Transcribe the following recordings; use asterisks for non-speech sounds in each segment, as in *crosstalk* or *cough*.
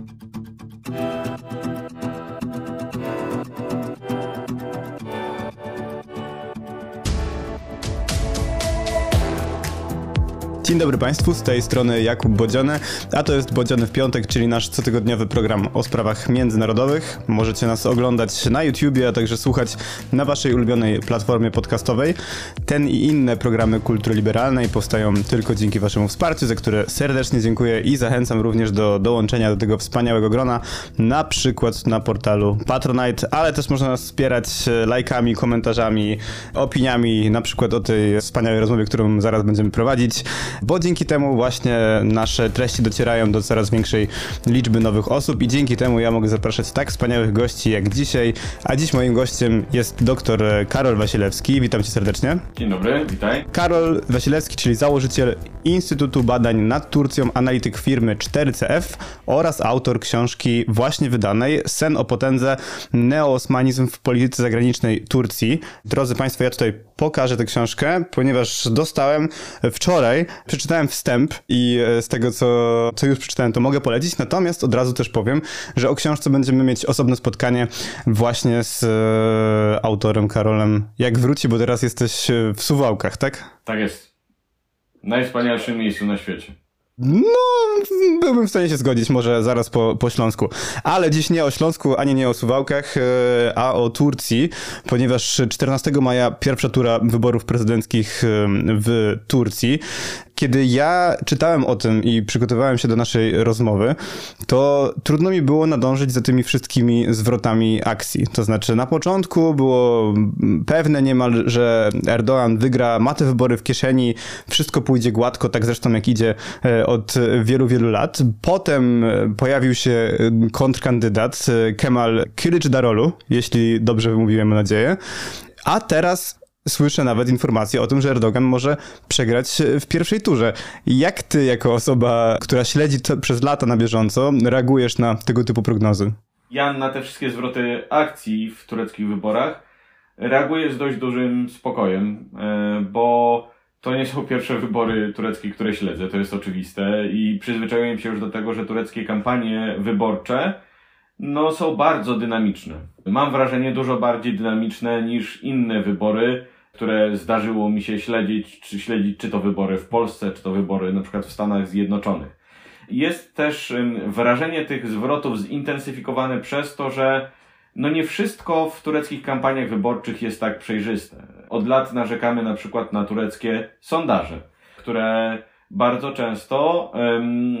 Thank you. Dzień dobry Państwu, z tej strony Jakub Bodziony, a to jest Bodziony w piątek, czyli nasz cotygodniowy program o sprawach międzynarodowych. Możecie nas oglądać na YouTubie, a także słuchać na Waszej ulubionej platformie podcastowej. Ten i inne programy kultury liberalnej powstają tylko dzięki Waszemu wsparciu, za które serdecznie dziękuję i zachęcam również do dołączenia do tego wspaniałego grona, na przykład na portalu Patronite, ale też można nas wspierać lajkami, komentarzami, opiniami, na przykład o tej wspaniałej rozmowie, którą zaraz będziemy prowadzić bo dzięki temu właśnie nasze treści docierają do coraz większej liczby nowych osób i dzięki temu ja mogę zapraszać tak wspaniałych gości jak dzisiaj, a dziś moim gościem jest dr Karol Wasilewski. Witam cię serdecznie. Dzień dobry, witaj. Karol Wasilewski, czyli założyciel Instytutu Badań nad Turcją, analityk firmy 4CF oraz autor książki właśnie wydanej Sen o potędze neoosmanizm w polityce zagranicznej Turcji. Drodzy Państwo, ja tutaj pokażę tę książkę, ponieważ dostałem wczoraj przeczytałem wstęp i e, z tego, co, co już przeczytałem, to mogę polecić. Natomiast od razu też powiem, że o książce będziemy mieć osobne spotkanie właśnie z e, autorem Karolem. Jak wróci, bo teraz jesteś e, w Suwałkach, tak? Tak jest. Najwspanialszym miejscu na świecie. No, byłbym w stanie się zgodzić, może zaraz po, po Śląsku. Ale dziś nie o Śląsku, ani nie o Suwałkach, a o Turcji, ponieważ 14 maja pierwsza tura wyborów prezydenckich w Turcji. Kiedy ja czytałem o tym i przygotowywałem się do naszej rozmowy, to trudno mi było nadążyć za tymi wszystkimi zwrotami akcji. To znaczy, na początku było pewne niemal, że Erdoğan wygra, ma te wybory w kieszeni, wszystko pójdzie gładko, tak zresztą jak idzie e, od wielu, wielu lat. Potem e, pojawił się e, kontrkandydat Kemal Darolu, jeśli dobrze wymówiłem, mam nadzieję. A teraz słyszę nawet informacje o tym, że Erdogan może przegrać w pierwszej turze. Jak ty, jako osoba, która śledzi to przez lata na bieżąco, reagujesz na tego typu prognozy? Ja na te wszystkie zwroty akcji w tureckich wyborach reaguję z dość dużym spokojem, e, bo to nie są *laughs* pierwsze wybory tureckie, które śledzę, to jest oczywiste i przyzwyczaiłem się już do tego, że tureckie kampanie wyborcze no, są bardzo dynamiczne. Mam wrażenie dużo bardziej dynamiczne niż inne wybory, które zdarzyło mi się śledzić, czy śledzić, czy to wybory w Polsce, czy to wybory na przykład w Stanach Zjednoczonych. Jest też wrażenie tych zwrotów zintensyfikowane przez to, że no nie wszystko w tureckich kampaniach wyborczych jest tak przejrzyste. Od lat narzekamy na przykład na tureckie sondaże, które bardzo często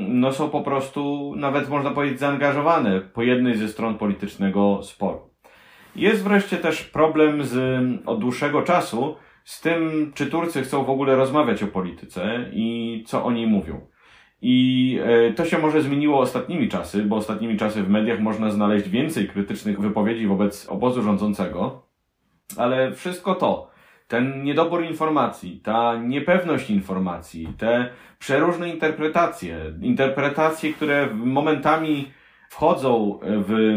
no są po prostu, nawet można powiedzieć, zaangażowane po jednej ze stron politycznego sporu. Jest wreszcie też problem z, od dłuższego czasu z tym, czy Turcy chcą w ogóle rozmawiać o polityce i co oni mówią. I e, to się może zmieniło ostatnimi czasy, bo ostatnimi czasy w mediach można znaleźć więcej krytycznych wypowiedzi wobec obozu rządzącego, ale wszystko to, ten niedobór informacji, ta niepewność informacji, te przeróżne interpretacje, interpretacje, które momentami wchodzą w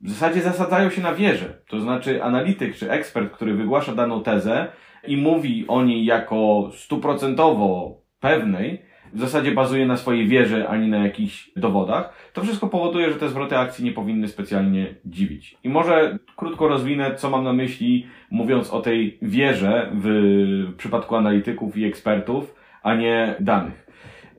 w zasadzie zasadzają się na wierze. To znaczy analityk czy ekspert, który wygłasza daną tezę i mówi o niej jako stuprocentowo pewnej, w zasadzie bazuje na swojej wierze, ani na jakichś dowodach, to wszystko powoduje, że te zwroty akcji nie powinny specjalnie dziwić. I może krótko rozwinę, co mam na myśli, mówiąc o tej wierze w przypadku analityków i ekspertów, a nie danych.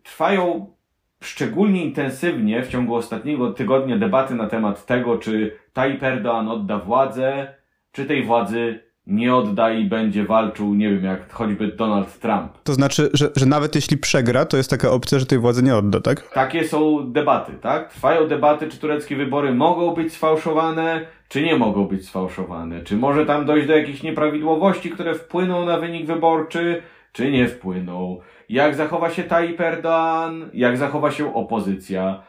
Trwają szczególnie intensywnie w ciągu ostatniego tygodnia debaty na temat tego, czy Tayyip Erdoğan odda władzę, czy tej władzy nie odda i będzie walczył, nie wiem, jak choćby Donald Trump. To znaczy, że, że nawet jeśli przegra, to jest taka opcja, że tej władzy nie odda, tak? Takie są debaty, tak? Trwają debaty, czy tureckie wybory mogą być sfałszowane, czy nie mogą być sfałszowane. Czy może tam dojść do jakichś nieprawidłowości, które wpłyną na wynik wyborczy, czy nie wpłyną jak zachowa się Tayyip Erdoğan, jak zachowa się opozycja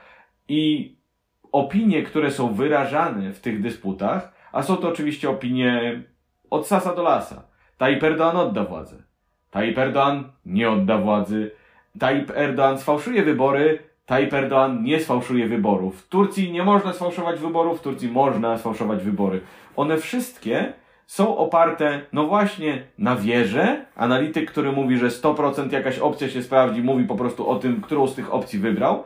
i opinie, które są wyrażane w tych dysputach, a są to oczywiście opinie od sasa do lasa. Tayyip Erdoğan odda władzę. Tayyip Erdoğan nie odda władzy. Tayyip Erdoğan sfałszuje wybory. Tayyip Erdoğan nie sfałszuje wyborów. W Turcji nie można sfałszować wyborów, w Turcji można sfałszować wybory. One wszystkie są oparte, no właśnie, na wierze. Analityk, który mówi, że 100% jakaś opcja się sprawdzi, mówi po prostu o tym, którą z tych opcji wybrał.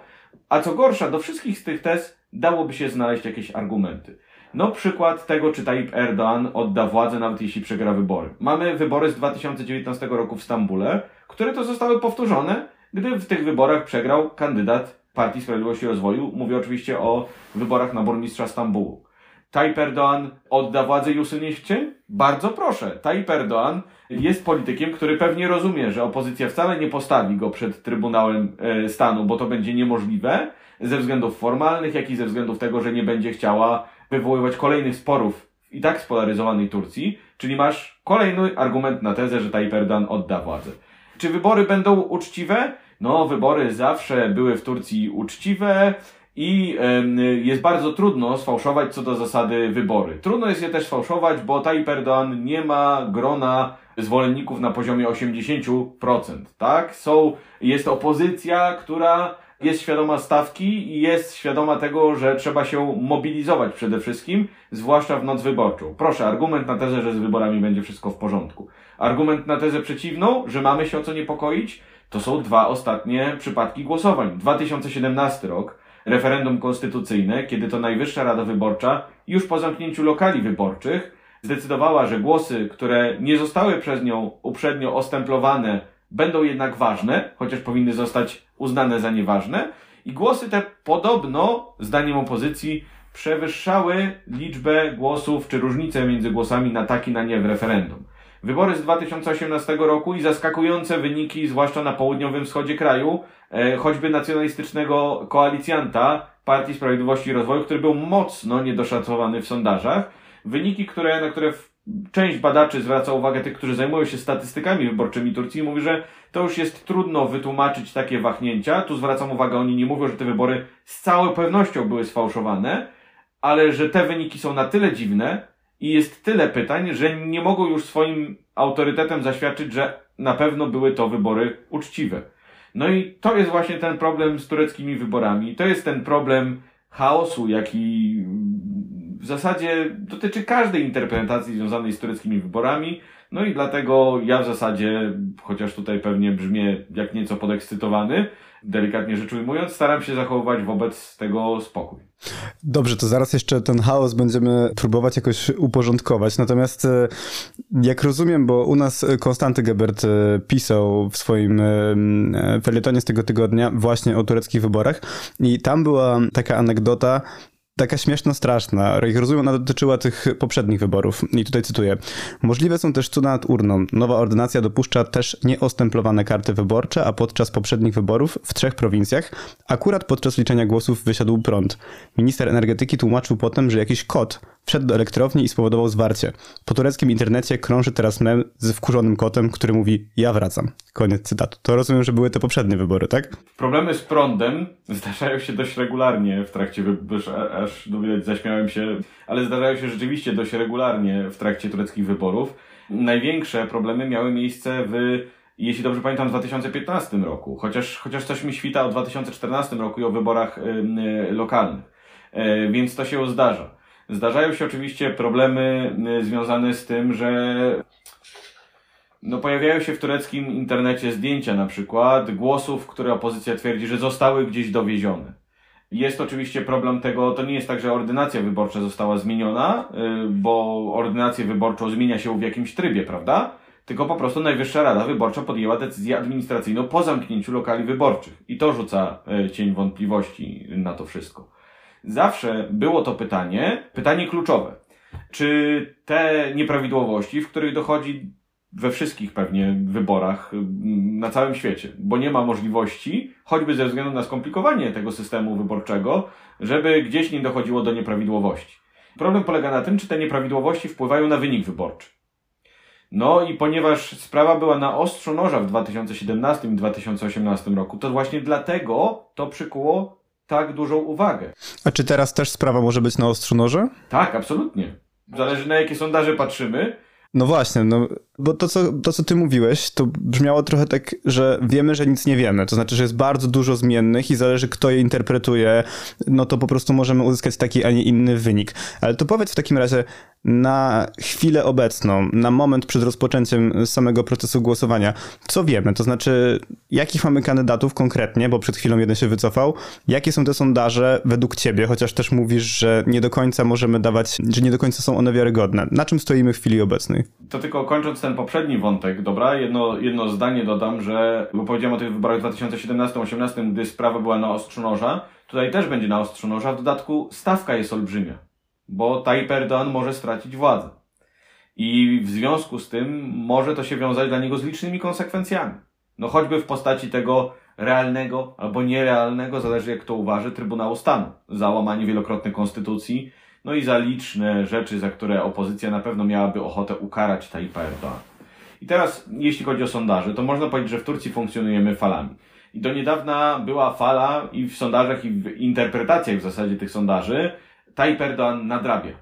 A co gorsza, do wszystkich z tych tez dałoby się znaleźć jakieś argumenty. No przykład tego, czy Tayyip Erdoğan odda władzę, nawet jeśli przegra wybory. Mamy wybory z 2019 roku w Stambule, które to zostały powtórzone, gdy w tych wyborach przegrał kandydat Partii Sprawiedliwości i Rozwoju. Mówię oczywiście o wyborach na burmistrza Stambułu. Tayyip Erdoğan odda władzę cień? Bardzo proszę. Tayyip Erdoğan jest politykiem, który pewnie rozumie, że opozycja wcale nie postawi go przed Trybunałem e, Stanu, bo to będzie niemożliwe ze względów formalnych, jak i ze względów tego, że nie będzie chciała wywoływać kolejnych sporów i tak spolaryzowanej Turcji, czyli masz kolejny argument na tezę, że Tayyip Erdoğan odda władzę. Czy wybory będą uczciwe? No, wybory zawsze były w Turcji uczciwe i jest bardzo trudno sfałszować co do zasady wybory. Trudno jest je też sfałszować, bo Tayyip Erdoğan nie ma grona zwolenników na poziomie 80%, tak? Są, jest opozycja, która jest świadoma stawki i jest świadoma tego, że trzeba się mobilizować przede wszystkim, zwłaszcza w noc wyborczą. Proszę, argument na tezę, że z wyborami będzie wszystko w porządku. Argument na tezę przeciwną, że mamy się o co niepokoić, to są dwa ostatnie przypadki głosowań. 2017 rok, referendum konstytucyjne, kiedy to Najwyższa Rada Wyborcza już po zamknięciu lokali wyborczych zdecydowała, że głosy, które nie zostały przez nią uprzednio ostemplowane, będą jednak ważne, chociaż powinny zostać uznane za nieważne. I głosy te podobno, zdaniem opozycji, przewyższały liczbę głosów, czy różnicę między głosami na tak i na nie w referendum. Wybory z 2018 roku i zaskakujące wyniki, zwłaszcza na południowym wschodzie kraju, e, choćby nacjonalistycznego koalicjanta Partii Sprawiedliwości i Rozwoju, który był mocno niedoszacowany w sondażach. Wyniki, które, na które część badaczy zwraca uwagę, tych, którzy zajmują się statystykami wyborczymi Turcji, mówi, że to już jest trudno wytłumaczyć takie wahnięcia. Tu zwracam uwagę, oni nie mówią, że te wybory z całą pewnością były sfałszowane, ale że te wyniki są na tyle dziwne i jest tyle pytań, że nie mogą już swoim autorytetem zaświadczyć, że na pewno były to wybory uczciwe. No i to jest właśnie ten problem z tureckimi wyborami. To jest ten problem chaosu, jaki w zasadzie dotyczy każdej interpretacji związanej z tureckimi wyborami. No i dlatego ja w zasadzie, chociaż tutaj pewnie brzmię jak nieco podekscytowany, delikatnie rzecz ujmując, staram się zachowywać wobec tego spokój. Dobrze, to zaraz jeszcze ten chaos będziemy próbować jakoś uporządkować. Natomiast e, jak rozumiem, bo u nas Konstanty Gebert e, pisał w swoim e, felietonie z tego tygodnia właśnie o tureckich wyborach i tam była taka anegdota, taka śmieszno straszna. Jak rozumiem, ona dotyczyła tych poprzednich wyborów. I tutaj cytuję. Możliwe są też cuda nad urną. Nowa ordynacja dopuszcza też nieostemplowane karty wyborcze, a podczas poprzednich wyborów w trzech prowincjach akurat podczas liczenia głosów wysiadł prąd. Minister energetyki tłumaczył potem, że jakiś kot wszedł do elektrowni i spowodował zwarcie. Po tureckim internecie krąży teraz mem z wkurzonym kotem, który mówi ja wracam. Koniec cytatu. To rozumiem, że były te poprzednie wybory, tak? Problemy z prądem zdarzają się dość regularnie w trakcie wyborów, aż no widać zaśmiałem się, ale zdarzają się rzeczywiście dość regularnie w trakcie tureckich wyborów. Największe problemy miały miejsce w jeśli dobrze pamiętam, w 2015 roku, chociaż, chociaż coś mi świta o 2014 roku i o wyborach y, lokalnych. Y, więc to się zdarza. Zdarzają się oczywiście problemy y, związane z tym, że no pojawiają się w tureckim internecie zdjęcia na przykład głosów, które opozycja twierdzi, że zostały gdzieś dowiezione. Jest oczywiście problem tego, to nie jest tak, że ordynacja wyborcza została zmieniona, y, bo ordynację wyborczą zmienia się w jakimś trybie, prawda? Tylko po prostu Najwyższa Rada Wyborcza podjęła decyzję administracyjną po zamknięciu lokali wyborczych. I to rzuca y, cień wątpliwości na to wszystko zawsze było to pytanie, pytanie kluczowe. Czy te nieprawidłowości, w których dochodzi we wszystkich pewnie wyborach mm, na całym świecie, bo nie ma możliwości, choćby ze względu na skomplikowanie tego systemu wyborczego, żeby gdzieś nie dochodziło do nieprawidłowości. Problem polega na tym, czy te nieprawidłowości wpływają na wynik wyborczy. No i ponieważ sprawa była na ostrzu noża w 2017 i 2018 roku, to właśnie dlatego to przykuło tak dużą uwagę. A czy teraz też sprawa może być na ostrzu noża? Tak, absolutnie. Zależy na jakie sondaże patrzymy. No właśnie, no, bo to co, to, co ty mówiłeś, to brzmiało trochę tak, że wiemy, że nic nie wiemy. To znaczy, że jest bardzo dużo zmiennych i zależy, kto je interpretuje, no to po prostu możemy uzyskać taki, a nie inny wynik. Ale to powiedz w takim razie, na chwilę obecną, na moment przed rozpoczęciem samego procesu głosowania, co wiemy? To znaczy, jakich mamy kandydatów konkretnie, bo przed chwilą jeden się wycofał, jakie są te sondaże według ciebie, chociaż też mówisz, że nie do końca możemy dawać, że nie do końca są one wiarygodne. Na czym stoimy w chwili obecnej? To tylko kończąc ten poprzedni wątek, dobra, jedno, jedno zdanie dodam, że, bo powiedziałem o tych wyborach w 2017-2018, gdy sprawa była na ostrzu noża, tutaj też będzie na ostrzu noża, w dodatku stawka jest olbrzymia bo Tayyip Erdoğan może stracić władzę. I w związku z tym może to się wiązać dla niego z licznymi konsekwencjami. No choćby w postaci tego realnego albo nierealnego, zależy jak to uważy, Trybunału Stanu za łamanie wielokrotne konstytucji, no i za liczne rzeczy, za które opozycja na pewno miałaby ochotę ukarać Tayyipa Erdoğan. I teraz, jeśli chodzi o sondaże, to można powiedzieć, że w Turcji funkcjonujemy falami. I do niedawna była fala i w sondażach, i w interpretacjach w zasadzie tych sondaży, Tayyip Erdoğan nadrabia.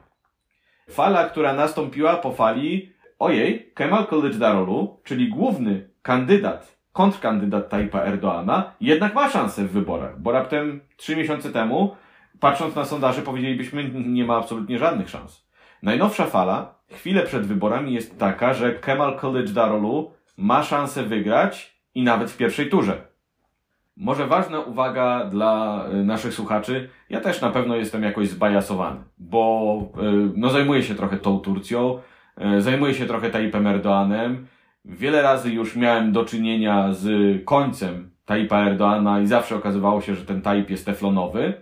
Fala, która nastąpiła po fali, ojej, Kemal Kılıçdaroğlu, czyli główny kandydat, kontrkandydat Tayyipa Erdoğana, jednak ma szansę w wyborach, bo raptem trzy miesiące temu, patrząc na sondaże, powiedzielibyśmy, nie ma absolutnie żadnych szans. Najnowsza fala, chwilę przed wyborami, jest taka, że Kemal Kılıçdaroğlu ma szansę wygrać i nawet w pierwszej turze. Może ważna uwaga dla y, naszych słuchaczy. Ja też na pewno jestem jakoś zbajasowany, bo y, no, zajmuję się trochę tą Turcją, y, zajmuję się trochę Tayyipem Erdoğanem. Wiele razy już miałem do czynienia z końcem Tayyipa Erdoğana i zawsze okazywało się, że ten Tayyip jest teflonowy,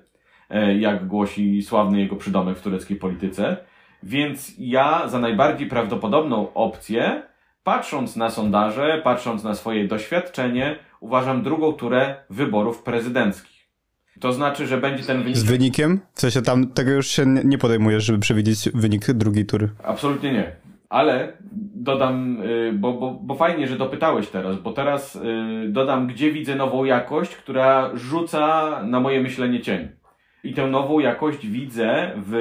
jak głosi sławny jego przydomek w tureckiej polityce. Więc ja za najbardziej prawdopodobną opcję, patrząc na sondaże, patrząc na swoje doświadczenie, uważam drugą turę wyborów prezydenckich. To znaczy, że będzie ten wynik. Z wynikiem? W sensie tam tego już się nie podejmujesz, żeby przewidzieć wynik drugiej tury. Absolutnie nie. Ale dodam, y, bo, bo, bo fajnie, że dopytałeś teraz, bo teraz y, dodam, gdzie widzę nową jakość, która rzuca na moje myślenie cień. I tę nową jakość widzę w,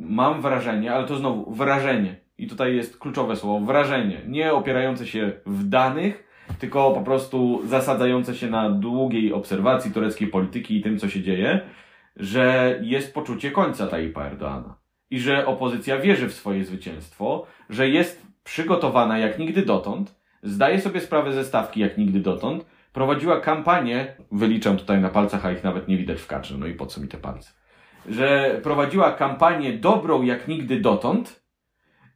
mam wrażenie, ale to znowu wrażenie. I tutaj jest kluczowe słowo, wrażenie. Nie opierające się w danych, tylko po prostu zasadzające się na długiej obserwacji tureckiej polityki i tym, co się dzieje, że jest poczucie końca Tayyipa Erdoana. I że opozycja wierzy w swoje zwycięstwo, że jest przygotowana jak nigdy dotąd, zdaje sobie sprawę ze stawki jak nigdy dotąd, prowadziła kampanię, wyliczam tutaj na palcach, a ich nawet nie widać w kadrze, no i po co mi te palce, że prowadziła kampanię dobrą jak nigdy dotąd,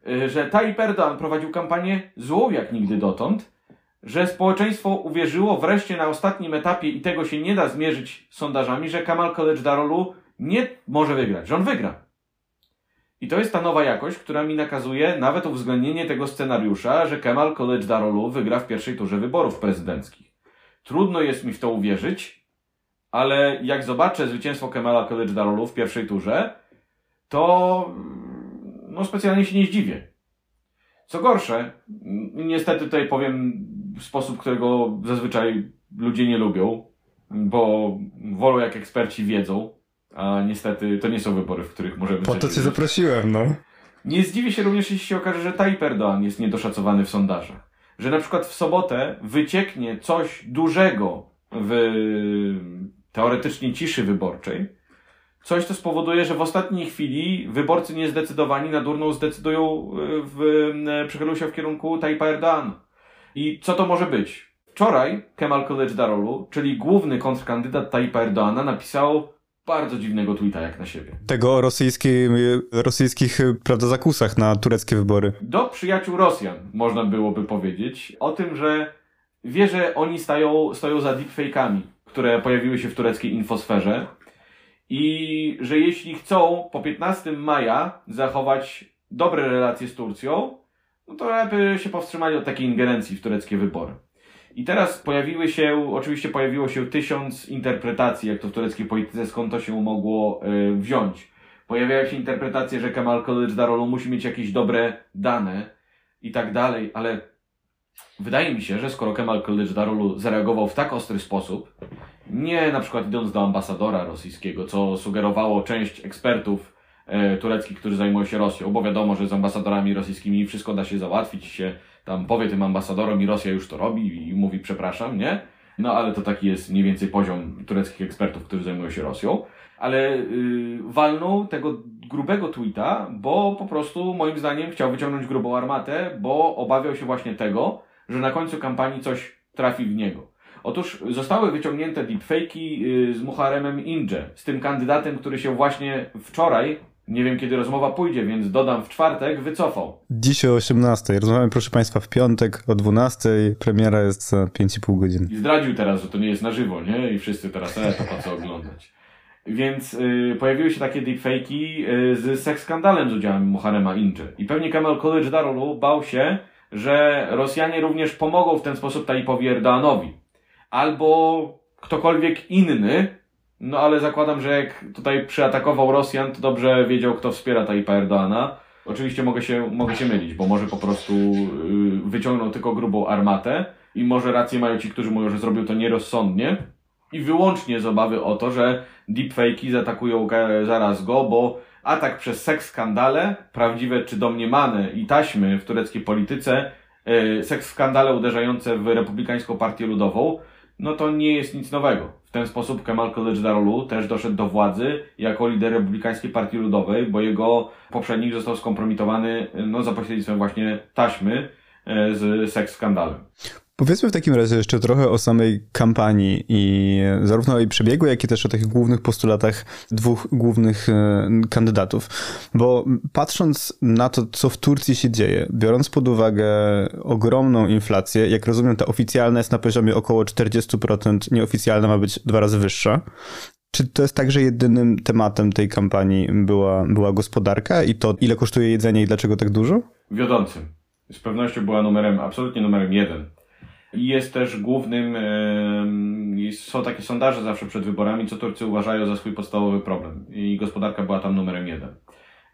y, że Tayyip Erdoğan prowadził kampanię złą jak nigdy dotąd, że społeczeństwo uwierzyło wreszcie na ostatnim etapie i tego się nie da zmierzyć sondażami, że Kamal Kılıçdaroğlu nie może wygrać, że on wygra. I to jest ta nowa jakość, która mi nakazuje nawet uwzględnienie tego scenariusza, że Kemal Kılıçdaroğlu wygra w pierwszej turze wyborów prezydenckich. Trudno jest mi w to uwierzyć, ale jak zobaczę zwycięstwo Kemala Kılıçdaroğlu w pierwszej turze, to no specjalnie się nie zdziwię. Co gorsze, niestety tutaj powiem sposób, którego zazwyczaj ludzie nie lubią, bo wolą jak eksperci wiedzą, a niestety to nie są wybory, w których możemy... Po to cię zaprosiłem, no. Nie zdziwię się również, jeśli się okaże, że Tayyip Erdoğan jest niedoszacowany w sondażach. Że na przykład w sobotę wycieknie coś dużego w teoretycznie ciszy wyborczej, coś, co spowoduje, że w ostatniej chwili wyborcy niezdecydowani na durną zdecydują, e, w, e, przychylują się w kierunku Tayyipa Erdoğan. I co to może być? Wczoraj Kemal Kılıçdaroğlu, czyli główny kontrkandydat Tayyipa Erdoğana, napisał bardzo dziwnego tweeta jak na siebie. Tego o rosyjskich prawda, zakusach na tureckie wybory. Do przyjaciół Rosjan, można byłoby powiedzieć, o tym, że wie, że oni stają, stoją za deepfake'ami, które pojawiły się w tureckiej infosferze i że jeśli chcą po 15 maja zachować dobre relacje z Turcją, no to lepiej się powstrzymali od takiej ingerencji w tureckie wybory. I teraz pojawiły się, oczywiście pojawiło się tysiąc interpretacji, jak to w tureckiej polityce, skąd to się mogło y, wziąć. Pojawiają się interpretacje, że Kemal Kılıçdaroğlu musi mieć jakieś dobre dane i tak dalej, ale wydaje mi się, że skoro Kemal Kılıçdaroğlu zareagował w tak ostry sposób, nie na przykład idąc do ambasadora rosyjskiego, co sugerowało część ekspertów tureckich, którzy zajmują się Rosją, bo wiadomo, że z ambasadorami rosyjskimi wszystko da się załatwić, się tam powie tym ambasadorom i Rosja już to robi i mówi przepraszam, nie? No ale to taki jest mniej więcej poziom tureckich ekspertów, którzy zajmują się Rosją. Ale yy, walnął tego grubego tweeta, bo po prostu moim zdaniem chciał wyciągnąć grubą armatę, bo obawiał się właśnie tego, że na końcu kampanii coś trafi w niego. Otóż zostały wyciągnięte deepfake'i y, z Muharemem Inje, z tym kandydatem, który się właśnie wczoraj, nie wiem kiedy rozmowa pójdzie, więc dodam w czwartek, wycofał. Dzisiaj o 18. Rozmawiamy, proszę Państwa, w piątek o 12. Premiera jest za 5,5 godziny. I zdradził teraz, że to nie jest na żywo, nie? I wszyscy teraz, e, to po co oglądać. Więc y, pojawiły się takie deepfake'i y, z seks skandalem z udziałem Muharema Inje. I pewnie Kemal College Darulu bał się, że Rosjanie również pomogą w ten sposób Tayyipowi Erdoganowi. Albo ktokolwiek inny, no ale zakładam, że jak tutaj przyatakował Rosjan, to dobrze wiedział, kto wspiera Tayyipa Erdogana. Oczywiście mogę się, mogę się mylić, bo może po prostu yy, wyciągnął tylko grubą armatę i może rację mają ci, którzy mówią, że zrobił to nierozsądnie i wyłącznie z obawy o to, że deepfake'i zaatakują zaraz go, bo atak przez seks skandale, prawdziwe czy domniemane i taśmy w tureckiej polityce, yy, seks skandale uderzające w Republikańską Partię Ludową, no to nie jest nic nowego. W ten sposób Kemal Kılıçdaroğlu też doszedł do władzy jako lider Republikańskiej Partii Ludowej, bo jego poprzednik został skompromitowany no, za pośrednictwem właśnie taśmy e, z seks skandalem. Powiedzmy w takim razie jeszcze trochę o samej kampanii i zarówno o jej przebiegu, jak i też o tych głównych postulatach dwóch głównych e, kandydatów. Bo patrząc na to, co w Turcji się dzieje, biorąc pod uwagę ogromną inflację, jak rozumiem, ta oficjalna jest na poziomie około 40%, nieoficjalna ma być dwa razy wyższa. Czy to jest tak, że jedynym tematem tej kampanii była, była gospodarka i to, ile kosztuje jedzenie i dlaczego tak dużo? Wiodącym. Z pewnością była numerem, absolutnie numerem jeden jest też głównym, są takie sondaże zawsze przed wyborami, co Turcy uważają za swój podstawowy problem. I gospodarka była tam numerem jeden.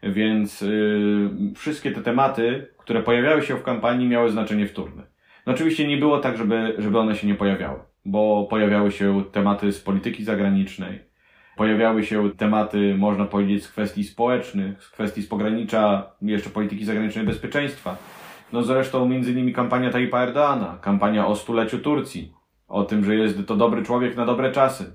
Więc y, wszystkie te tematy, które pojawiały się w kampanii, miały znaczenie wtórne. No oczywiście nie było tak, żeby, żeby one się nie pojawiały, bo pojawiały się tematy z polityki zagranicznej, pojawiały się tematy, można powiedzieć, z kwestii społecznych, z kwestii z pogranicza, jeszcze polityki zagranicznej bezpieczeństwa. No zresztą między innymi kampania Tayyipa Erdoana, kampania o stuleciu Turcji, o tym, że jest to dobry człowiek na dobre czasy.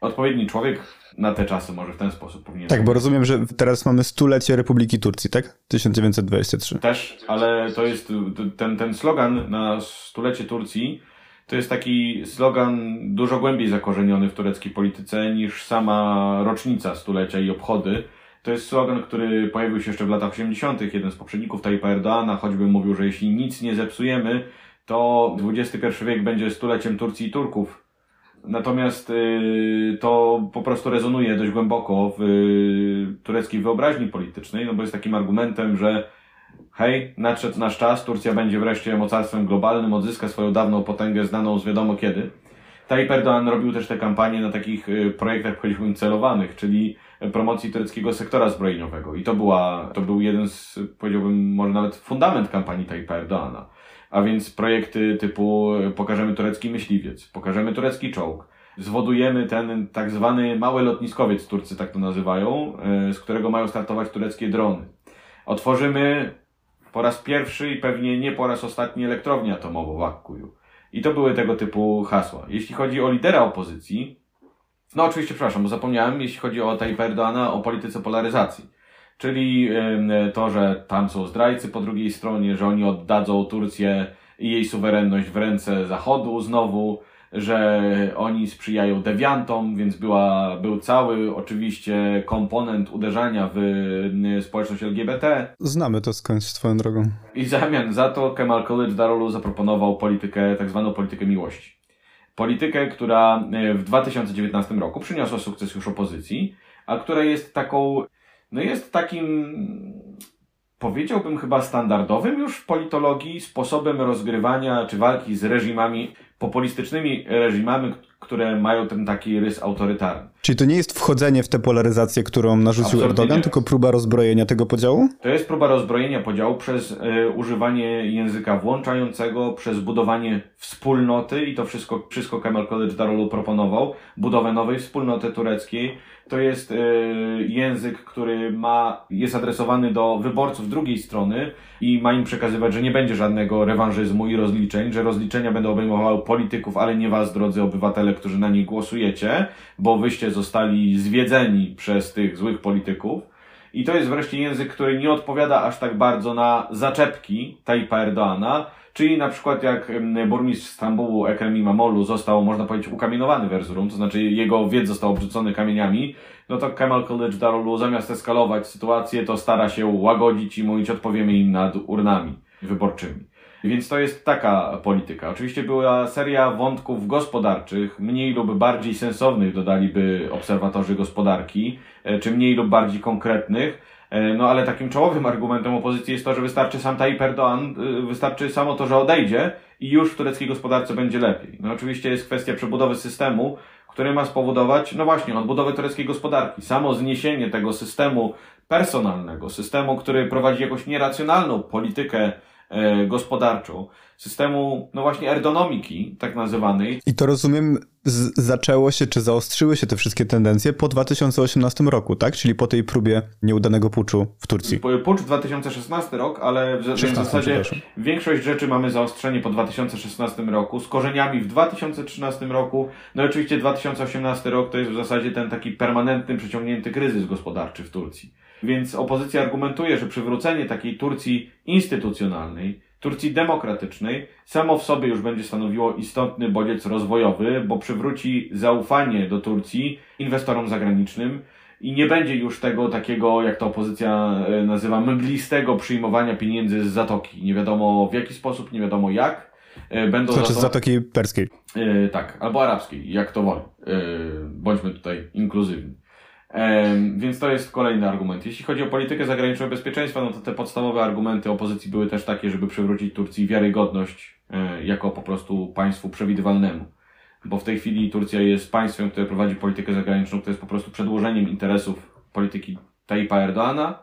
Odpowiedni człowiek na te czasy może w ten sposób powinien Tak, bo rozumiem, że teraz mamy stulecie Republiki Turcji, tak? 1923. Też, ale to jest ten, ten slogan na stulecie Turcji, to jest taki slogan dużo głębiej zakorzeniony w tureckiej polityce niż sama rocznica stulecia i obchody. To jest slogan, który pojawił się jeszcze w latach 80. Jeden z poprzedników Tayyipa Erdoana choćby mówił, że jeśli nic nie zepsujemy, to XXI wiek będzie stuleciem Turcji i Turków. Natomiast y, to po prostu rezonuje dość głęboko w y, tureckiej wyobraźni politycznej, no bo jest takim argumentem, że hej, nadszedł nasz czas, Turcja będzie wreszcie mocarstwem globalnym, odzyska swoją dawną potęgę znaną z wiadomo kiedy. Tayyip Erdoğan robił też te kampanie na takich y, projektach, powiedziałbym, celowanych, czyli promocji tureckiego sektora zbrojeniowego. I to była, to był jeden z, powiedziałbym, może nawet fundament kampanii Tayyipa Erdoana. A więc projekty typu pokażemy turecki myśliwiec, pokażemy turecki czołg, zwodujemy ten tak zwany mały lotniskowiec, Turcy tak to nazywają, e, z którego mają startować tureckie drony. Otworzymy po raz pierwszy i pewnie nie po raz ostatni elektrownię atomową w Akkuju. I to były tego typu hasła. Jeśli chodzi o lidera opozycji, no oczywiście, przepraszam, bo zapomniałem, jeśli chodzi o Tayyip Erdoana, o polityce polaryzacji. Czyli to, że tam są zdrajcy po drugiej stronie, że oni oddadzą Turcję i jej suwerenność w ręce Zachodu znowu, że oni sprzyjają dewiantom, więc była, był cały oczywiście komponent uderzania w społeczność LGBT. Znamy to skądś swoją drogą. I w zamian za to Kemal Kılıçdaroğlu zaproponował politykę, tak zwaną politykę miłości. Politykę, która e, w 2019 roku przyniosła sukces już opozycji, a która jest taką, no jest takim, powiedziałbym chyba standardowym już w politologii sposobem rozgrywania czy walki z reżimami, populistycznymi reżimami, które mają ten taki rys autorytarny. Czyli to nie jest wchodzenie w tę polaryzację, którą narzucił Absolutnie Erdogan, nie. tylko próba rozbrojenia tego podziału? To jest próba rozbrojenia podziału przez y, używanie języka włączającego, przez budowanie wspólnoty i to wszystko, wszystko Kemal Kılıçdaroğlu proponował, budowę nowej wspólnoty tureckiej. To jest y, język, który ma, jest adresowany do wyborców drugiej strony i ma im przekazywać, że nie będzie żadnego rewanżyzmu i rozliczeń, że rozliczenia będą obejmowały polityków, ale nie was, drodzy obywatele, którzy na nich głosujecie, bo wyście zostali zwiedzeni przez tych złych polityków. I to jest wreszcie język, który nie odpowiada aż tak bardzo na zaczepki Tajpa Erdoana, czyli na przykład jak burmistrz Stambułu Ekrem Imamoglu został, można powiedzieć, ukamienowany w Erzurum, to znaczy jego wiec został obrzucony kamieniami, no to Kemal College Darulu zamiast eskalować sytuację, to stara się łagodzić i mówić odpowiemy im nad urnami wyborczymi. Więc to jest taka polityka. Oczywiście była seria wątków gospodarczych, mniej lub bardziej sensownych, dodaliby obserwatorzy gospodarki, e, czy mniej lub bardziej konkretnych. E, no ale takim czołowym argumentem opozycji jest to, że wystarczy sam Tayyip Erdoğan, e, wystarczy samo to, że odejdzie i już w tureckiej gospodarce będzie lepiej. No oczywiście jest kwestia przebudowy systemu, który ma spowodować, no właśnie, odbudowę tureckiej gospodarki. Samo zniesienie tego systemu personalnego, systemu, który prowadzi jakąś nieracjonalną politykę gospodarczą, systemu, no właśnie, ergonomiki, tak nazywanej. I to rozumiem, zaczęło się, czy zaostrzyły się te wszystkie tendencje po 2018 roku, tak? Czyli po tej próbie nieudanego puczu w Turcji. Pucz 2016 rok, ale w, 16, w zasadzie większość rzeczy mamy zaostrzenie po 2016 roku, z korzeniami w 2013 roku, no i oczywiście 2018 rok to jest w zasadzie ten taki permanentny, przeciągnięty kryzys gospodarczy w Turcji. Więc opozycja argumentuje, że przywrócenie takiej Turcji instytucjonalnej, Turcji demokratycznej, samo w sobie już będzie stanowiło istotny bodziec rozwojowy, bo przywróci zaufanie do Turcji inwestorom zagranicznym i nie będzie już tego takiego, jak to opozycja e, nazywa, mglistego przyjmowania pieniędzy z zatoki. Nie wiadomo w jaki sposób, nie wiadomo jak. E, będą znaczy z Zatoki Perskiej. Yy, tak, albo arabskiej, jak to woli. Yy, bądźmy tutaj inkluzywni. Więc to jest kolejny argument. Jeśli chodzi o politykę zagraniczną bezpieczeństwa, no to te podstawowe argumenty opozycji były też takie, żeby przywrócić Turcji wiarygodność e, jako po prostu państwu przewidywalnemu. Bo w tej chwili Turcja jest państwem, które prowadzi politykę zagraniczną, które jest po prostu przedłożeniem interesów polityki Tayyipa Erdoana,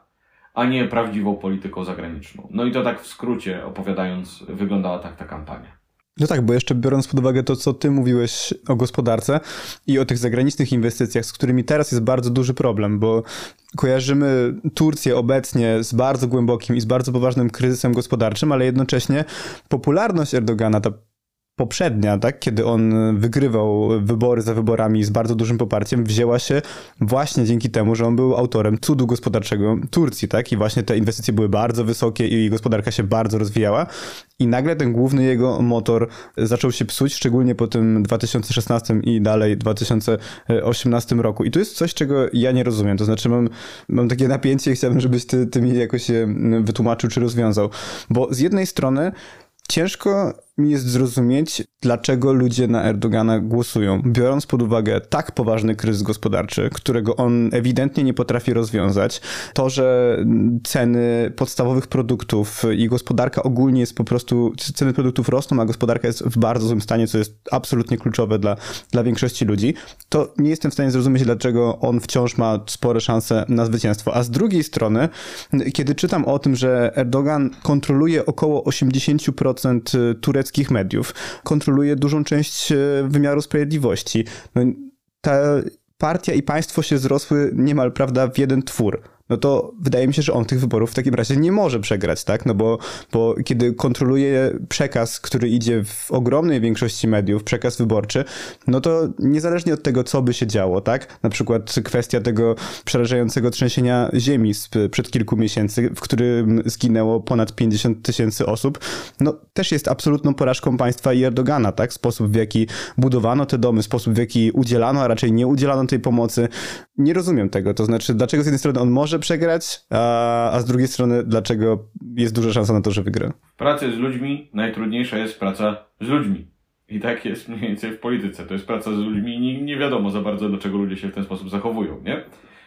a nie prawdziwą polityką zagraniczną. No i to tak w skrócie opowiadając, wyglądała tak ta kampania. No tak, bo jeszcze biorąc pod uwagę to, co ty mówiłeś o gospodarce i o tych zagranicznych inwestycjach, z którymi teraz jest bardzo duży problem, bo kojarzymy Turcję obecnie z bardzo głębokim i z bardzo poważnym kryzysem gospodarczym, ale jednocześnie popularność Erdogana, ta poprzednia, tak, kiedy on wygrywał wybory za wyborami z bardzo dużym poparciem, wzięła się właśnie dzięki temu, że on był autorem cudu gospodarczego Turcji, tak, i właśnie te inwestycje były bardzo wysokie i gospodarka się bardzo rozwijała. I nagle ten główny jego motor zaczął się psuć, szczególnie po tym 2016 i dalej 2018 roku. I to jest coś, czego ja nie rozumiem, to znaczy mam, mam takie napięcie i chciałbym, żebyś ty, ty mi jakoś się wytłumaczył czy rozwiązał, bo z jednej strony ciężko mi jest zrozumieć, dlaczego ludzie na Erdogana głosują, biorąc pod uwagę tak poważny kryzys gospodarczy, którego on ewidentnie nie potrafi rozwiązać. To, że ceny podstawowych produktów i gospodarka ogólnie jest po prostu, ceny produktów rosną, a gospodarka jest w bardzo złym stanie, co jest absolutnie kluczowe dla, dla większości ludzi, to nie jestem w stanie zrozumieć, dlaczego on wciąż ma spore szanse na zwycięstwo. A z drugiej strony, kiedy czytam o tym, że Erdogan kontroluje około 80% tureckich tureckich mediów, kontroluje dużą część e, wymiaru sprawiedliwości. No, ta partia i państwo się zrosły niemal, prawda, w jeden twór no to wydaje mi się, że on tych wyborów w takim razie nie może przegrać, tak? No bo, bo kiedy kontroluje przekaz, który idzie w ogromnej większości mediów, przekaz wyborczy, no to niezależnie od tego, co by się działo, tak? Na przykład kwestia tego przerażającego trzęsienia ziemi sprzed kilku miesięcy, w którym zginęło ponad 50 tysięcy osób, no też jest absolutną porażką państwa i Erdogana, tak? Sposób, w jaki budowano te domy, sposób, w jaki udzielano, a raczej nie udzielano tej pomocy. Nie rozumiem tego, to znaczy, dlaczego z jednej strony on może przegrać, a, a z drugiej strony, dlaczego jest duża szansa na to, że wygra. W pracy z ludźmi najtrudniejsza jest praca z ludźmi. I tak jest mniej więcej w polityce. To jest praca z ludźmi i nie, nie wiadomo za bardzo, dlaczego ludzie się w ten sposób zachowują, nie?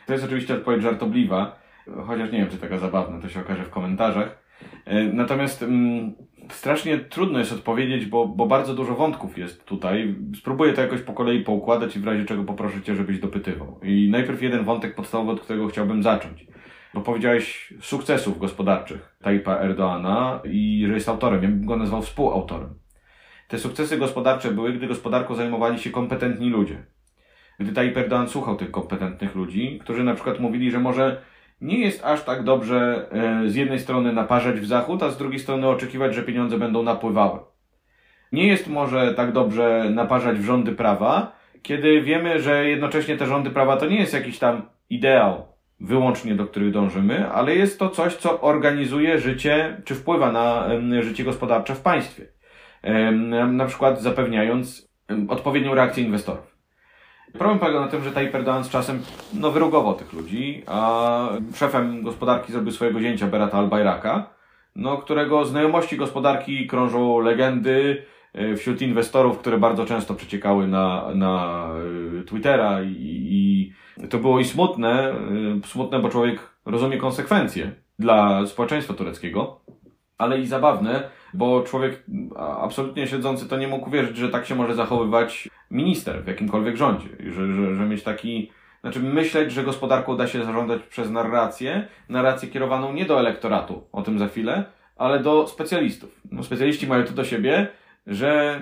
To jest oczywiście odpowiedź żartobliwa, chociaż nie wiem, czy taka zabawna, to się okaże w komentarzach. E, natomiast mm, strasznie trudno jest odpowiedzieć, bo, bo bardzo dużo wątków jest tutaj. Spróbuję to jakoś po kolei poukładać i w razie czego poproszę Cię, żebyś dopytywał. I najpierw jeden wątek podstawowy, od którego chciałbym zacząć. Bo powiedziałeś sukcesów gospodarczych Tajpa Erdoana i że jest autorem. Ja bym go nazwał współautorem. Te sukcesy gospodarcze były, gdy gospodarką zajmowali się kompetentni ludzie. Gdy Tayyip Erdoğan słuchał tych kompetentnych ludzi, którzy na przykład mówili, że może nie jest aż tak dobrze e, z jednej strony naparzać w zachód, a z drugiej strony oczekiwać, że pieniądze będą napływały. Nie jest może tak dobrze naparzać w rządy prawa, kiedy wiemy, że jednocześnie te rządy prawa to nie jest jakiś tam ideał, wyłącznie, do których dążymy, ale jest to coś, co organizuje życie, czy wpływa na życie gospodarcze w państwie. Na przykład zapewniając odpowiednią reakcję inwestorów. Problem polega na tym, że z czasem no, wyrugował tych ludzi, a szefem gospodarki zrobił swojego zięcia Berata Albayraka, no, którego znajomości gospodarki krążą legendy e, wśród inwestorów, które bardzo często przeciekały na, na e, Twittera i, i to było i smutne, e, smutne, bo człowiek rozumie konsekwencje dla społeczeństwa tureckiego, ale i zabawne, bo człowiek absolutnie siedzący to nie mógł wierzyć, że tak się może zachowywać minister w jakimkolwiek rządzie, że, że, że mieć taki, znaczy myśleć, że gospodarką da się zarządzać przez narrację, narrację kierowaną nie do elektoratu, o tym za chwilę, ale do specjalistów. No, specjaliści mają to do siebie, że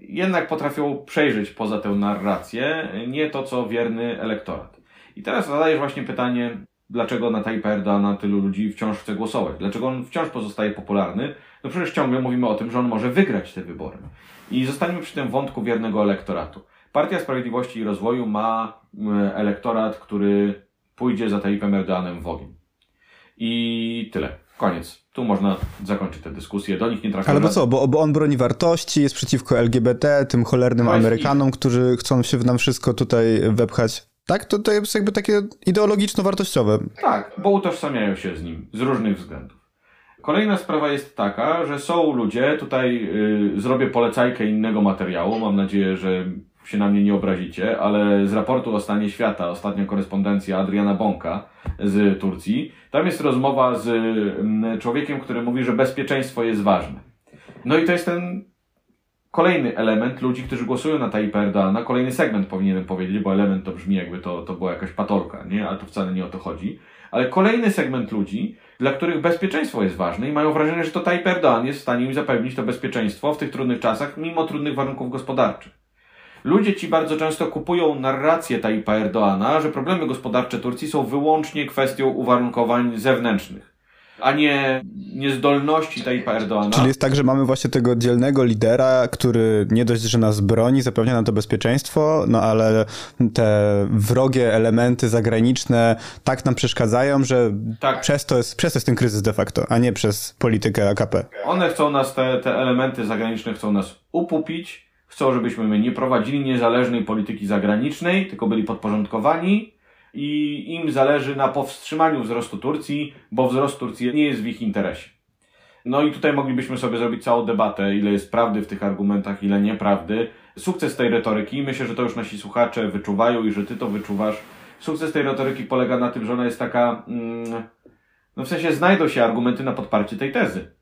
jednak potrafią przejrzeć poza tę narrację nie to, co wierny elektorat. I teraz zadajesz właśnie pytanie, dlaczego na Tayyip Erdogana tylu ludzi wciąż chce głosować? Dlaczego on wciąż pozostaje popularny? No przecież ciągle mówimy o tym, że on może wygrać te wybory. I zostańmy przy tym wątku wiernego elektoratu. Partia Sprawiedliwości i Rozwoju ma elektorat, który pójdzie za Tayyipem Erdoganem w ogień. I tyle. Koniec. Tu można zakończyć tę dyskusję. Do nich nie trafimy. Ale bo co? Bo, bo on broni wartości, jest przeciwko LGBT, tym cholernym Amerykanom, którzy chcą się nam wszystko tutaj wepchać. Tak? To, to jest jakby takie ideologiczno-wartościowe. Tak, bo utożsamiają się z nim z różnych względów. Kolejna sprawa jest taka, że są ludzie, tutaj y, zrobię polecajkę innego materiału, mam nadzieję, że się na mnie nie obrazicie, ale z raportu o stanie świata, ostatnia korespondencja Adriana Bonka z Turcji, tam jest rozmowa z y, człowiekiem, który mówi, że bezpieczeństwo jest ważne. No i to jest ten kolejny element ludzi, którzy głosują na Tayyip Erdogana, kolejny segment powinienem powiedzieć, bo element to brzmi jakby to, to była jakaś patolka, nie? Ale to wcale nie o to chodzi. Ale kolejny segment ludzi, dla których bezpieczeństwo jest ważne i mają wrażenie, że to Tayyip Erdogan jest w stanie im zapewnić to bezpieczeństwo w tych trudnych czasach, mimo trudnych warunków gospodarczych. Ludzie ci bardzo często kupują narrację Tayyipa Erdoana, że problemy gospodarcze Turcji są wyłącznie kwestią uwarunkowań zewnętrznych a nie niezdolności Tayyipa Erdoana. Czyli jest tak, że mamy właśnie tego dzielnego lidera, który nie dość, że nas broni, zapewnia nam to bezpieczeństwo, no ale te wrogie elementy zagraniczne tak nam przeszkadzają, że tak. przez, to jest, przez to jest ten kryzys de facto, a nie przez politykę AKP. One chcą nas, te, te elementy zagraniczne chcą nas upupić, chcą, żebyśmy my nie prowadzili niezależnej polityki zagranicznej, tylko byli podporządkowani i im zależy na powstrzymaniu wzrostu Turcji, bo wzrost Turcji nie jest w ich interesie. No i tutaj moglibyśmy sobie zrobić całą debatę, ile jest prawdy w tych argumentach, ile nieprawdy. Sukces tej retoryki, myślę, że to już nasi słuchacze wyczuwają i że ty to wyczuwasz. Sukces tej retoryki polega na tym, że ona jest taka, mm, no w sensie znajdą się argumenty na podparcie tej tezy.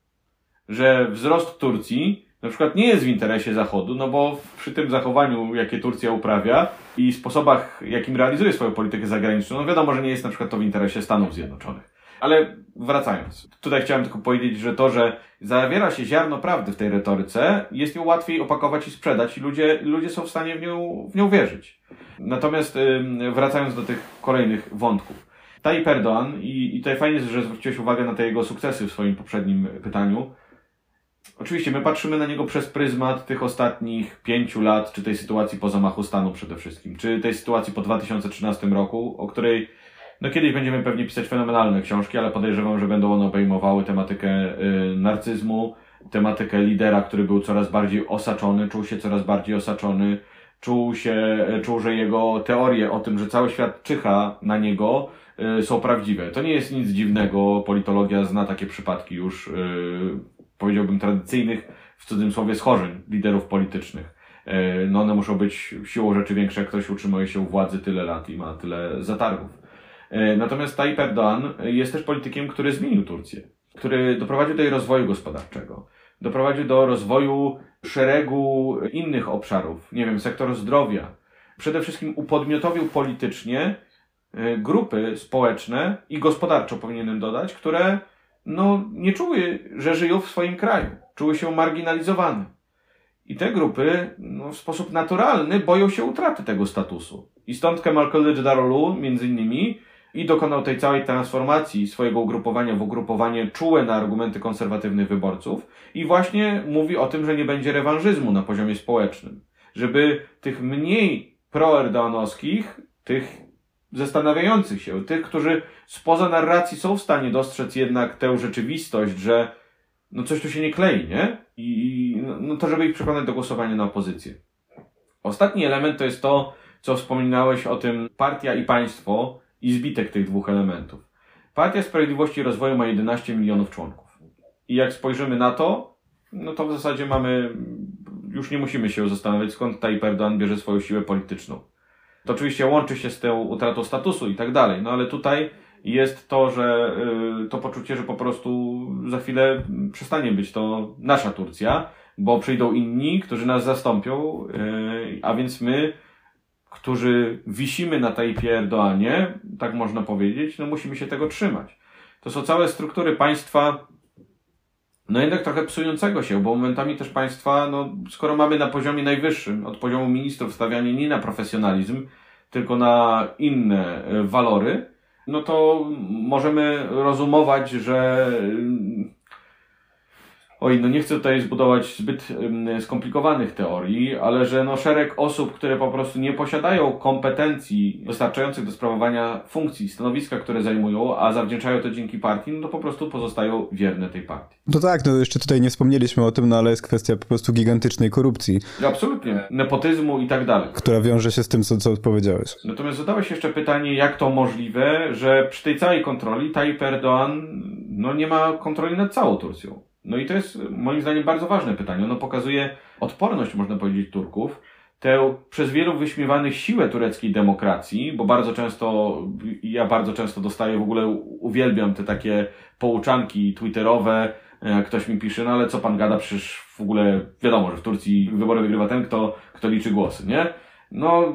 Że wzrost Turcji na przykład nie jest w interesie Zachodu, no bo przy tym zachowaniu, jakie Turcja uprawia i sposobach, jakim realizuje swoją politykę zagraniczną, no wiadomo, że nie jest na przykład to w interesie Stanów Zjednoczonych. Ale wracając, tutaj chciałem tylko powiedzieć, że to, że zawiera się ziarno prawdy w tej retoryce, jest ją łatwiej opakować i sprzedać i ludzie, ludzie są w stanie w nią, w nią wierzyć. Natomiast wracając do tych kolejnych wątków. Tayyip Erdoğan, i, i tutaj fajnie, że zwróciłeś uwagę na te jego sukcesy w swoim poprzednim pytaniu, Oczywiście my patrzymy na niego przez pryzmat tych ostatnich pięciu lat, czy tej sytuacji po zamachu stanu przede wszystkim, czy tej sytuacji po 2013 roku, o której no kiedyś będziemy pewnie pisać fenomenalne książki, ale podejrzewam, że będą one obejmowały tematykę y, narcyzmu, tematykę lidera, który był coraz bardziej osaczony, czuł się coraz bardziej osaczony, czuł się, y, czuł, że jego teorie o tym, że cały świat czyha na niego, y, są prawdziwe. To nie jest nic dziwnego, politologia zna takie przypadki już y, powiedziałbym, tradycyjnych, w cudzysłowie, schorzeń liderów politycznych. E, no one muszą być siłą rzeczy większe, jak ktoś utrzymuje się u władzy tyle lat i ma tyle zatargów. E, natomiast Tayyip Erdoğan jest też politykiem, który zmienił Turcję, który doprowadził do jej rozwoju gospodarczego, doprowadził do rozwoju szeregu innych obszarów, nie wiem, sektor zdrowia. Przede wszystkim upodmiotowił politycznie e, grupy społeczne i gospodarczo powinienem dodać, które no, nie czuły, że żyją w swoim kraju. Czuły się marginalizowane. I te grupy no, w sposób naturalny boją się utraty tego statusu. I stąd Kemal Kılıçdaroğlu między innymi i dokonał tej całej transformacji swojego ugrupowania w ugrupowanie czułe na argumenty konserwatywnych wyborców i właśnie mówi o tym, że nie będzie rewanżyzmu na poziomie społecznym. Żeby tych mniej proerdoanowskich, tych zastanawiających się, tych, którzy spoza narracji są w stanie dostrzec jednak tę rzeczywistość, że no coś tu się nie klei, nie? I no, no to, żeby ich przekonać do głosowania na opozycję. Ostatni element to jest to, co wspominałeś o tym partia i państwo i zbitek tych dwóch elementów. Partia Sprawiedliwości i Rozwoju ma 11 milionów członków. I jak spojrzymy na to, no to w zasadzie mamy, już nie musimy się zastanawiać, skąd Tayyip Erdoğan bierze swoją siłę polityczną. To oczywiście łączy się z tą utratą statusu i tak dalej, no ale tutaj jest to, że y, to poczucie, że po prostu za chwilę przestanie być to nasza Turcja, bo przyjdą inni, którzy nas zastąpią, y, a więc my, którzy wisimy na tej Erdoğanie, tak można powiedzieć, no musimy się tego trzymać. To są całe struktury państwa, no jednak trochę psującego się, bo momentami też państwa, no skoro mamy na poziomie najwyższym, od poziomu ministrów stawianie nie na profesjonalizm, tylko na inne y, walory, no to możemy rozumować, że oj, no nie chcę tutaj zbudować zbyt skomplikowanych teorii, ale że no szereg osób, które po prostu nie posiadają kompetencji wystarczających do sprawowania funkcji, stanowiska, które zajmują, a zawdzięczają to dzięki partii, no to po prostu pozostają wierne tej partii. No tak, no jeszcze tutaj nie wspomnieliśmy o tym, no ale jest kwestia po prostu gigantycznej korupcji. Absolutnie. Nepotyzmu i tak dalej. Która wiąże się z tym, co, co powiedziałeś. Natomiast zadałeś jeszcze pytanie, jak to możliwe, że przy tej całej kontroli Tayyip Erdoğan no nie ma kontroli nad całą Turcją. No i to jest moim zdaniem bardzo ważne pytanie. Ono pokazuje odporność, można powiedzieć, Turków, tę przez wielu wyśmiewanych siłę tureckiej demokracji, bo bardzo często, ja bardzo często dostaję, w ogóle uwielbiam te takie pouczanki twitterowe, ktoś mi pisze, no ale co pan gada, przecież w ogóle wiadomo, że w Turcji wybory wygrywa ten, kto, kto liczy głosy, nie? No,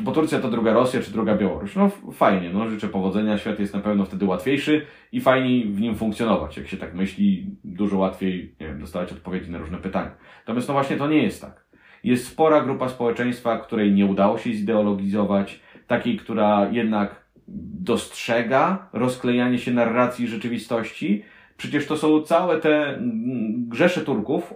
bo Turcja to druga Rosja czy druga Białoruś. No fajnie, no życzę powodzenia, świat jest na pewno wtedy łatwiejszy i fajniej w nim funkcjonować. Jak się tak myśli, dużo łatwiej, nie wiem, dostawać odpowiedzi na różne pytania. Natomiast no właśnie to nie jest tak. Jest spora grupa społeczeństwa, której nie udało się zideologizować, takiej, która jednak dostrzega rozklejanie się narracji rzeczywistości, Przecież to są całe te mm, grzesze Turków,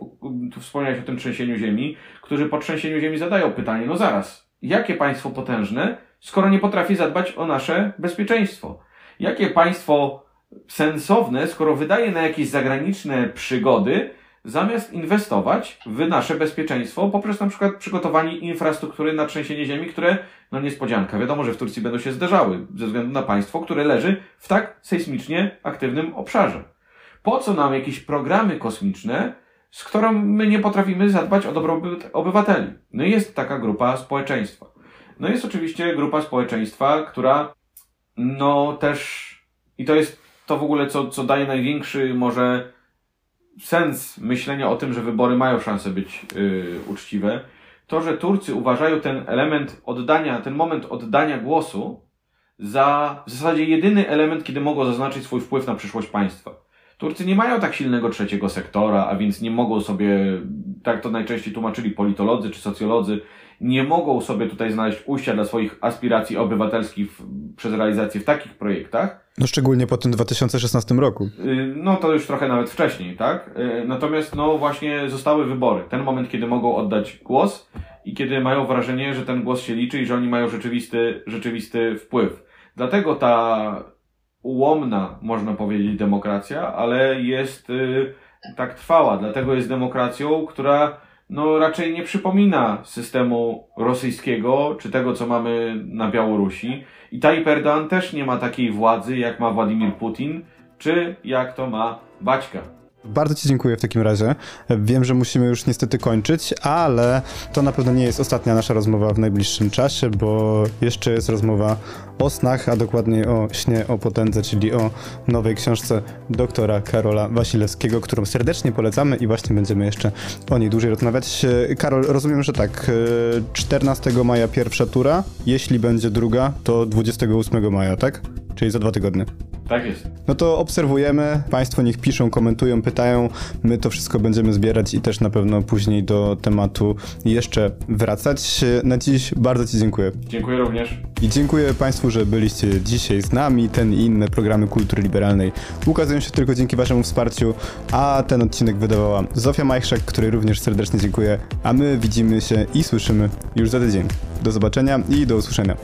tu wspomniałeś o tym trzęsieniu ziemi, którzy po trzęsieniu ziemi zadają pytanie, no zaraz, jakie państwo potężne, skoro nie potrafi zadbać o nasze bezpieczeństwo? Jakie państwo sensowne, skoro wydaje na jakieś zagraniczne przygody, zamiast inwestować w nasze bezpieczeństwo poprzez na przykład przygotowanie infrastruktury na trzęsienie ziemi, które, no niespodzianka, wiadomo, że w Turcji będą się zderzały ze względu na państwo, które leży w tak sejsmicznie aktywnym obszarze. Po co nam jakieś programy kosmiczne, z którą my nie potrafimy zadbać o dobrobyt obywateli? No i jest taka grupa społeczeństwa. No jest oczywiście grupa społeczeństwa, która no też i to jest to w ogóle, co, co daje największy może sens myślenia o tym, że wybory mają szansę być yy, uczciwe, to, że Turcy uważają ten element oddania, ten moment oddania głosu za w zasadzie jedyny element, kiedy mogą zaznaczyć swój wpływ na przyszłość państwa. Turcy nie mają tak silnego trzeciego sektora, a więc nie mogą sobie, tak to najczęściej tłumaczyli politolodzy czy socjolodzy, nie mogą sobie tutaj znaleźć ujścia dla swoich aspiracji obywatelskich w, przez realizację w takich projektach. No szczególnie po tym 2016 roku. Y, no to już trochę nawet wcześniej, tak? Y, natomiast no właśnie zostały wybory. Ten moment, kiedy mogą oddać głos i kiedy mają wrażenie, że ten głos się liczy i że oni mają rzeczywisty, rzeczywisty wpływ. Dlatego ta ułomna, można powiedzieć, demokracja, ale jest y, tak trwała. Dlatego jest demokracją, która no, raczej nie przypomina systemu rosyjskiego, czy tego, co mamy na Białorusi. I Tayyip Erdoğan też nie ma takiej władzy, jak ma Władimir Putin, czy jak to ma Baćka. Bardzo Ci dziękuję w takim razie. Wiem, że musimy już niestety kończyć, ale to na pewno nie jest ostatnia nasza rozmowa w najbliższym czasie, bo jeszcze jest rozmowa o snach, a dokładniej o śnie o potędze, czyli o nowej książce doktora Karola Wasilewskiego, którą serdecznie polecamy i właśnie będziemy jeszcze o niej dłużej rozmawiać. Karol, rozumiem, że tak, 14 maja pierwsza tura, jeśli będzie druga, to 28 maja, tak? Czyli za dwa tygodnie. Tak jest. No to obserwujemy, Państwo niech piszą, komentują, pytają. My to wszystko będziemy zbierać i też na pewno później do tematu jeszcze wracać. Na dziś bardzo Ci dziękuję. Dziękuję również. I dziękuję Państwu, że byliście dzisiaj z nami. Ten i inne programy kultury liberalnej ukazują się tylko dzięki Waszemu wsparciu, a ten odcinek wydawała Zofia Majchrzak, której również serdecznie dziękuję, a my widzimy się i słyszymy już za tydzień. Do zobaczenia i do usłyszenia.